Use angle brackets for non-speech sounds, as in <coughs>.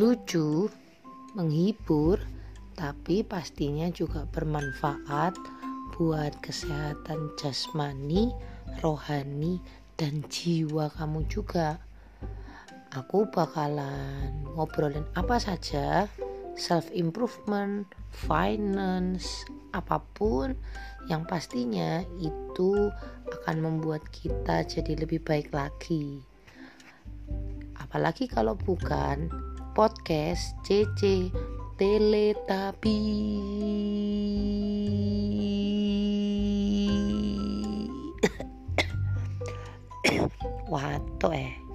lucu, menghibur, tapi pastinya juga bermanfaat buat kesehatan jasmani, rohani, dan jiwa kamu juga. Aku bakalan ngobrolin apa saja, self improvement, finance, apa pun yang pastinya itu akan membuat kita jadi lebih baik lagi. Apalagi kalau bukan podcast CC Teletabi. <coughs> Waduh eh.